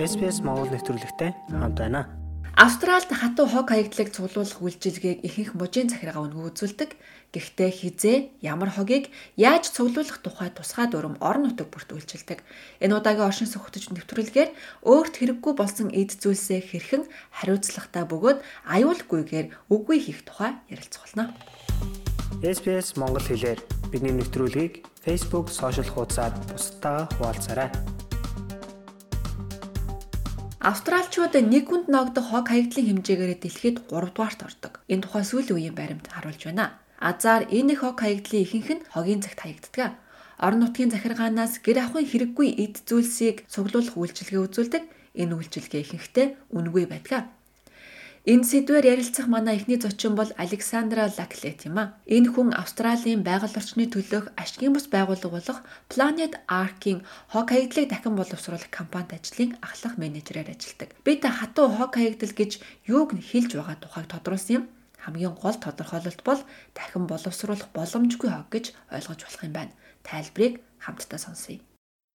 SPS Монгол нэвтрүүлэгтэй хамт байна. Австралид хатуу хог хаягдлыг цуглуулах үйлчилгээг ихэнх мужийн захиргаа өнгө үзүүлдэг. Гэхдээ хизээ ямар хогийг яаж цуглуулах тухай тусгай дүрм орон нутаг бүрт үйлчилдэг. Энэ удаагийн оршин суугчдын нэвтрүүлгээр өөрт хэрэггүй болсон эд зүйлсээ хэрхэн хариуцлагатай бөгөөд аюулгүйгээр үгүй хийх тухай ярилцах болно. SPS Монгол хэлээр бидний нэвтрүүлгийг Facebook сошиал хуудасаар бусдаа хуваалцаарай. Австралчууд нэг хүнд ногдох хог хаягдлын хэмжээгээр дэлхийд 3 дугаарт ордог. Энэ тухай сүүлийн үеийн баримт харуулж байна. Азар энэ хог хаягдлын ихэнх нь хогийн цагт хаягддаг. Орон нутгийн захиргаанаас гэр ахуйн хэрэггүй эд зүйлсийг цуглуулах үйлчилгээ үзүүлдэг. Энэ үйлчилгээ ихэнхдээ үнэгүй байдаг. Энэ сэдвээр ярилцах манай эхний зочин бол Александра Лаклет юм а. Энэ хүн Австралийн байгаль орчны төлөөх ашигын бус байгууллага болох Planet Ark-ийн хог хаягдлыг дахин боловсруулах компанид ажлын ахлах менежерээр ажилладаг. Бид хатуу хог хаягдал гэж юуг нь хэлж байгаа тухайг тодруулсан юм. Хамгийн гол тодорхойлолт бол дахин боловсруулах боломжгүй хог гэж ойлгож болох юм байна. Тайлбарыг хамтдаа сонсъё.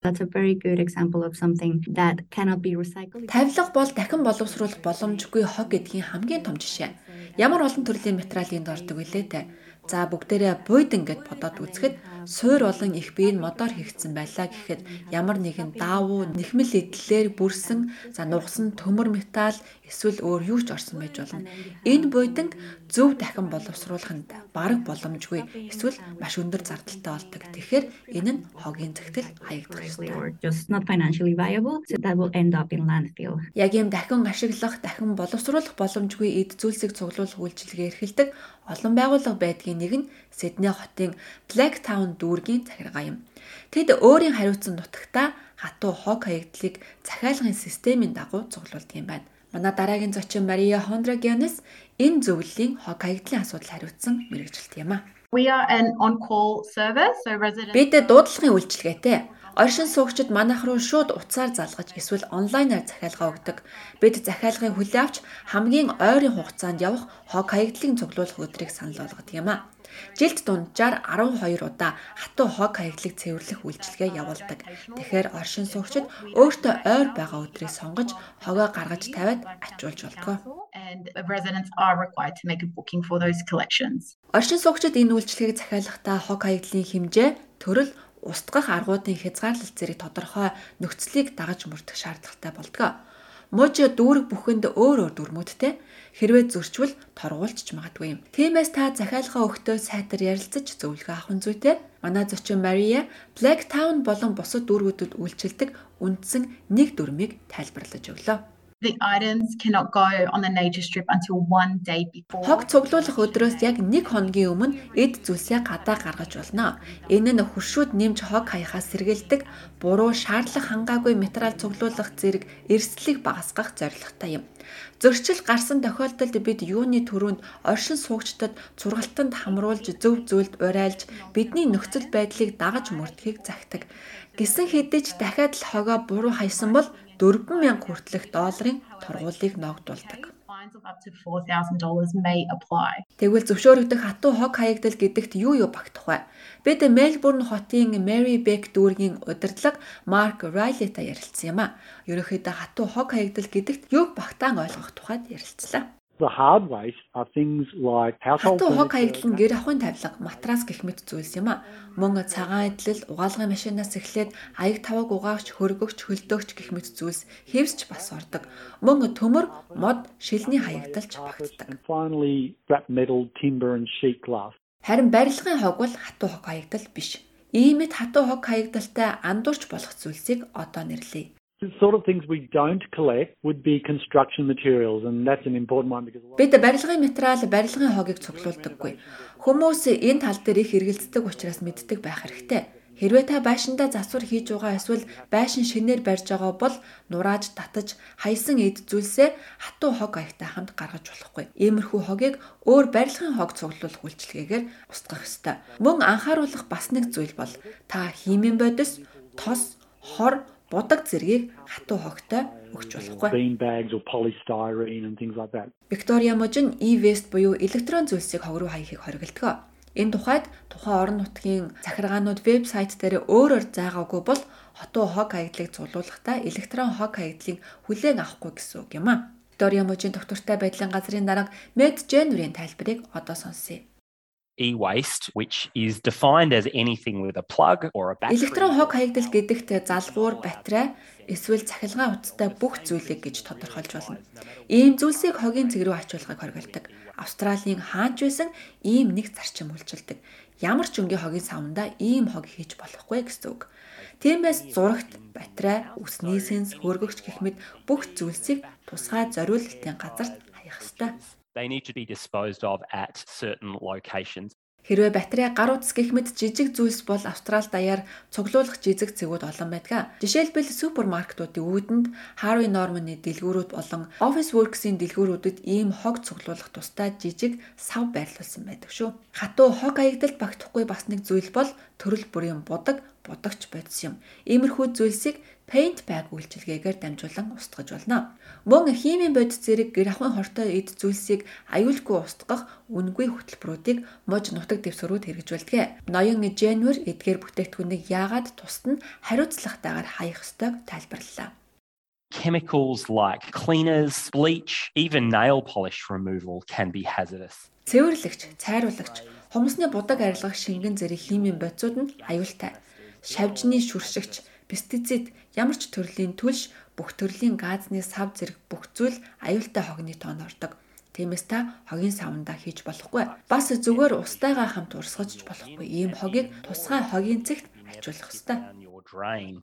That's a very good example of something that cannot be recycled. Тавилга бол дахин боловсруулах боломжгүй хог гэдгийн хамгийн том жишээ. Ямар олон төрлийн материал энд ордог вүлээ те. За бүгдээрээ буйдан гэд бодоод үзэхэд суур болон их бие нь модоор хийгдсэн байлаа гэхэд ямар нэгэн даавуу нэхмэл эдлэлээр бүрсэн за нугсан төмөр металл эсвэл өөр юу ч орсон байж болно. Энэ буйданг зөв дахин боловсруулах нь бараг боломжгүй эсвэл маш өндөр зардалтай болдог. Тэгэхээр энэ нь хогийн зэгтэл хаягдах ёстой. Яг ийм дахин ашиглах, дахин боловсруулах боломжгүй эд зүйлсийг цуглуулах үйлчилгээ эрхэлдэг олон байгууллага байдгийн нэг нь Сидней хотын Blacktown дүүргийн захиргаа юм. Тэд өөрийн хариуцсан нутагтаа хатуу хог хаягдлыг захиалгын системийн дагуу цуглуулдаг юм байна. Манай дараагийн зочин Мария Хондрагянес энэ зөвлөлийн хог хаягдлын асуудал хариуцсан мэрэгжилт юм а. We are an on-call service, so residents Бид дуудлагын үйлчилгээтэй Оршин суугчид манайх руу шууд утсаар залгаж эсвэл онлайнаар захиалга өгдөг. Бид захиалгын хүлээ авч хамгийн ойрын хугацаанд явах хог хаягдлын цуглуулах өдрийг санал болгодог юм а. Жилд дунджаар 12 удаа хатуу хог хаягдлыг цэвэрлэх үйлчилгээ явуулдаг. Тэгэхээр оршин суугчид өөртөө ойр байгаа өдрийг сонгож хогоо гаргаж тавиад ачуулж болдог. and residents are required to make a booking for those collections. Оршин суугчид энэ үйлчилгээг захиалахдаа хог хаягдлын хэмжээ, төрөл, устгах аргуудын хязгаарлалт зэрэг тодорхой нөхцөлийг дагаж мөрдөх шаардлагатай болдог. Муж дүүрэг бүхэнд өөр өөр дүрмүүдтэй хэрвээ зөрчвөл торгуулж магадгүй юм. Тиймээс та захиалгаа өгтөө сайтар ярилцаж зөвлөгөө авах нь зүйтэй. Манай зочин Мария Blacktown болон бусад дүүргүүдэд үйлчилдэг үндсэн нэг дүрмийг тайлбарлаж өглөө. The items cannot go on the nature strip until one day before. Хог цуглуулах өдрөөс яг нэг хоногийн өмнө эд зүйлсээ гадаа гаргаж болно. Энэ нь хуршууд нэмж хог хаяхаас сэргийлдэг, буруу шаардлага хангаагүй материал цуглуулах зэрэг эрсдлийг багасгах зорилготой юм. Зөрчил гарсан тохиолдолд бид юуны төрөнд оршин суугчдад сургалтанд хамруулж зөв зөвлөлд урайлж бидний нөхцөл байдлыг дагаж мөрдөхийг захидаг. Гисэн хэдий ч дахиад л хогоо буруу хайсан бол 4000 хүртэлх долларын торгуулийг ногдуулдаг. Fines of up to $4,000 may apply. Тэгвэл зөвшөөрөгдөх хатуу хог хаягдал гэдэгт юу юу багтах вэ? Бид Мельбурн хотын Mary Beck дүүргийн удирдлага Mark Riley-тай ярилцсан юм а. Ерөнхийдөө хатуу хог хаягдал гэдэгт юуг багтаан ойлгох тухайд ярилцлаа. The hard waste are things like household хог furniture, хаягдал нь гэр ахуйн тавилга, матрас гэх мэт зүйлс юм а. Мөн цагаан эдлэл, угаалгын машинаас эхлээд аяг таваг угаагч, хөргөгч, хөлдөөгч гэх мэт зүйлс хэвсч бас ордог. Мөн төмөр, мод, шилний хаягдалч багтдаг. Харин барилгын хог бол хатуу хог хаягдал биш. Иймэд хатуу хог хаягдалтай андуурч болох зүйлсийг одоо нэрлэе. The sort of things we don't collect would be construction materials and that's an important one because Бид барилгын материал, барилгын хогийг цуглуулдаггүй. Хүмүүс энэ тал дээр их эргэлздэг учраас мэддэг байх хэрэгтэй. Хэрвээ та байшиндаа засвар хийж байгаа эсвэл байшин шинээр барьж байгаа бол нурааж татаж хайсан эд зүйлсээ хатуу хог аягтай хамт гаргаж болохгүй. Иймэрхүү хогийг өөр барилгын хог цуглуулах үйлчилгээгээр устгах ёстой. Мөн анхааруулах бас нэг зүйл бол та химийн бодис, тос, хор, будаг зэргийг хатуу хогтой өгч болохгүй. Виктория Можин e-waste буюу электрон зүйлсийг хог руу хаяхыг хориглдог. Энэ тухайд тухайн орон нутгийн захиргаанууд вебсайт дээр өөрөөр заагаагүй бол хотоо хог хаягдлыг цуглуулахдаа электрон хог хаягдлыг хүлээн авахгүй гэсэн үг юм а. Виктория мужийн доктортой байдлын газрын дарга Med January-ийн тайлбарыг одоо сонсъё e-waste which is defined as anything with a plug or a battery. Электрон хог хаягдал гэдэгт залгуур, батарей эсвэл цахилгаан утастай бүх зүйлийг гэж тодорхойлж болно. Ийм зүйлсийг хогийн цэг рүү ачуулгыг хоригддаг. Австралийн хаанч байсан ийм нэг зарчим үйлчилдэг. Ямар ч өнгийн хогийн савнда ийм хог хийж болохгүй гэсэн үг. Тиймээс зурагт батарей, үсний сенс, хөргөгч гэх мэт бүх зүйлсийг тусгай зориулалтын газарт хаях ёстой. They need to be disposed of at certain locations. Хэрвээ батарей гар утас гэх мэт жижиг зүйлс бол Австрал даяар цуглуулах жижиг зэгүүд олон байдаг. Жишээлбэл супермаркетуудын үүдэнд Harvey Norman-ы дэлгүүрүүд болон Office Works-ийн дэлгүүрүүдэд ийм хог цуглуулах тустай жижиг сав байрлуулсан байдаг шүү. Хатуу хог аягдалд багтахгүй бас нэг зүйл бол төрөл бүрийн будаг, будагч бодис юм. Иймэрхүү зүйлсийг paint bag үйлчилгээгээр дамжуулан устгаж болно. Мөн химийн бодис зэрэг гэр ахуйн хортой эд зүйлсийг аюулгүй устгах үнгүй хөтөлбөрүүдийг муж нутаг дэвсгэрүүд хэрэгжүүлдэг. Ноён Женвер эдгээр бүтээгдэхүүнийг яагаад тусад нь хариуцлагатайгаар хаях ёстойг тайлбарллаа. Chemicals like cleaners, bleach, even nail polish removal can be hazardous. Цэвэрлэгч, цайруулагч, хумсны будаг арилгах шингэн зэрэг химийн бодисууд нь аюултай. Шавжны шүршигч, пестицид, ямар ч төрлийн түлш, бүх төрлийн газны сав зэрэг бүх зүйл аюултай хогны тоонд ордог. Тиймээс та хогийн савндаа хийж болохгүй. Бас зүгээр устайгаа хамт урсгаж болохгүй. Ийм хогийг тусгай хогийн цэгт ачуулах ёстой.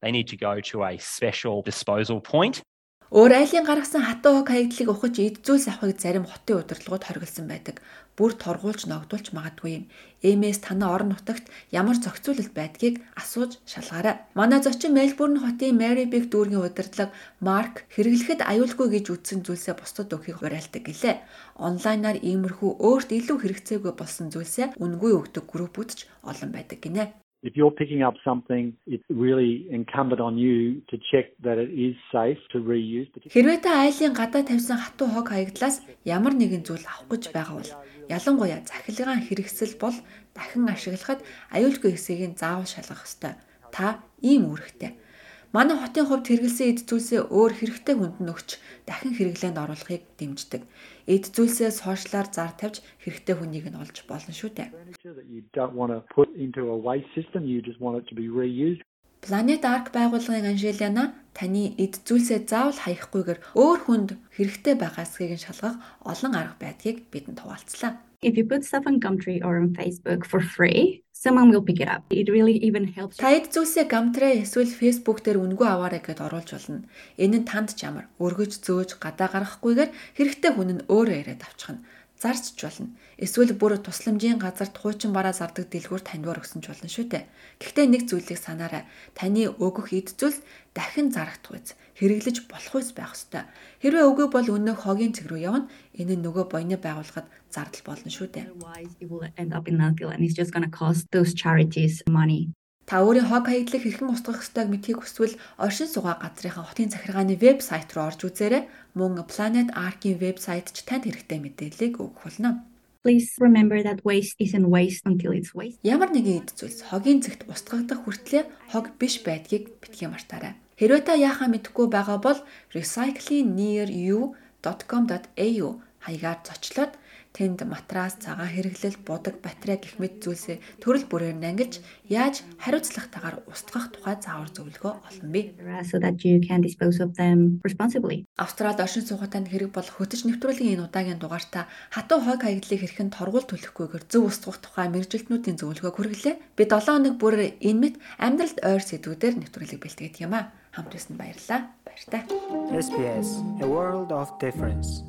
They need to go to a special disposal point Өөр айлын гаргасан хатуу хаягдлыг ухаж эд зүйлс авахыг зарим хотын удирдлагууд хориглосон байдаг. Бүр торгуулж ногдуулж магадгүй юм. Эмээс танаа орон нутагт ямар зохицуулалт байдгийг асууж шалгаарай. Манай зочин Мельбурн хотын Mary Big дүүргийн удирдлага Марк хэрэглэхэд аюулгүй гэж үзсэн зүйлсээ бусдад өгөхийг уриалдаг гэлээ. Онлайнаар иймэрхүү өөрт илүү хэрэгцээгүй болсон зүйлсээ үнгүй өгдөг группүүд ч олон байдаг гинэ. If you're picking up something, it's really incumbent on you to check that it is safe to reuse. Хэрвээ та айлын гадаа тавьсан хатуу хог хаягдлаас ямар нэгэн зүйл авах гэж байгаа бол ялангуяа захилгаан хэрэгсэл бол дахин ашиглахад аюулгүй хэсгийг заавал шалгах ёстой. Та ийм үүрэгтэй. Манай хотын хувьд хэрэгэлсэн эд зүйлсээ өөр хэрэгтэй хүнд нь өгч дахин хэрэглээнд оруулахыг дэмждэг. Эд зүйлсээс хойшлаар зар тавьж хэрэгтэй хүнийг нь олж болно шүү дээ. Планет Арк байгууллагын Анжелиана таны эд зүйлсээ заавал хаягахгүйгээр өөр хүнд хэрэгтэй байгаа эсхийг нь шалгах олон арга байдгийг бидэнд хуваалцлаа. If you put stuff on Gumtree or on Facebook for free, someone will pick it up. It really even helps. Таад зүйлсээ Gumtree эсвэл Facebook дээр үнгүй аваарай гэд оруулж болно. Энэ нь танд ч ямар өргөж зөөж гадаа гаргахгүйгээр хэрэгтэй хүн нь өөрөө ирээд авчихна зарч болно. Эсвэл бүр тусламжийн газарт хуучин бараа зардаг дэлгүүр таньдвар өгсөн ч болно шүү дээ. Гэхдээ нэг зүйлийг санаарай. Таны өгөх эд зүйлс дахин зарагдах үз. Хэрэглэж болох үз байх ёстой. Хэрвээ үгүй бол өнөө хогийн цэг рүү явна. Энэ нь нөгөө буйны байгууллагад зардал болно шүү дээ. Та өөрийн хог хаягдлыг хэрхэн устгах ёстойг мэдхийг хүсвэл оршин суугаа газрынхаа хотын захиргааны вебсайт руу орж үзээрэй. Мөн Planet Ark-ийн вебсайт ч танд хэрэгтэй мэдээллийг өгөх болно. Please remember that waste isn't waste until it's waste. Ямар нэгэн эд зүйлс хогийн цэгт устгагдах хүртлээр хог биш байдгийг битгий мартаарай. Хэрвээ та яахаа мэдэхгүй байгаа бол recyclingnearyou.com.au хаягаар зочлоод Тэнд матрас, цагаан хэрэглэл, будаг, батарей гэх мэт зүйлсээ төрөл бүрээр нангилж яаж хариуцлагатайгаар устгах тухай заавар зөвлөгөө олно бий. Австралид оршин суугатанд хэрэг болох хөтөч нэвтрүүлгийн энэ удаагийн дугаартаа хатуу хойг хаягдлыг хэрхэн торгуул төлөхгүйгээр зөв устгах тухай мэрэгжилтнүүдийн зөвлөгөө хүргэлээ. Би 7 хоног бүр энэ мэт амьдралд ойр сэдвүүдээр нэвтрүүлэг бэлтгээд юм а. Хамт байсанд баярлалаа. Баяртай. SPS A World of Difference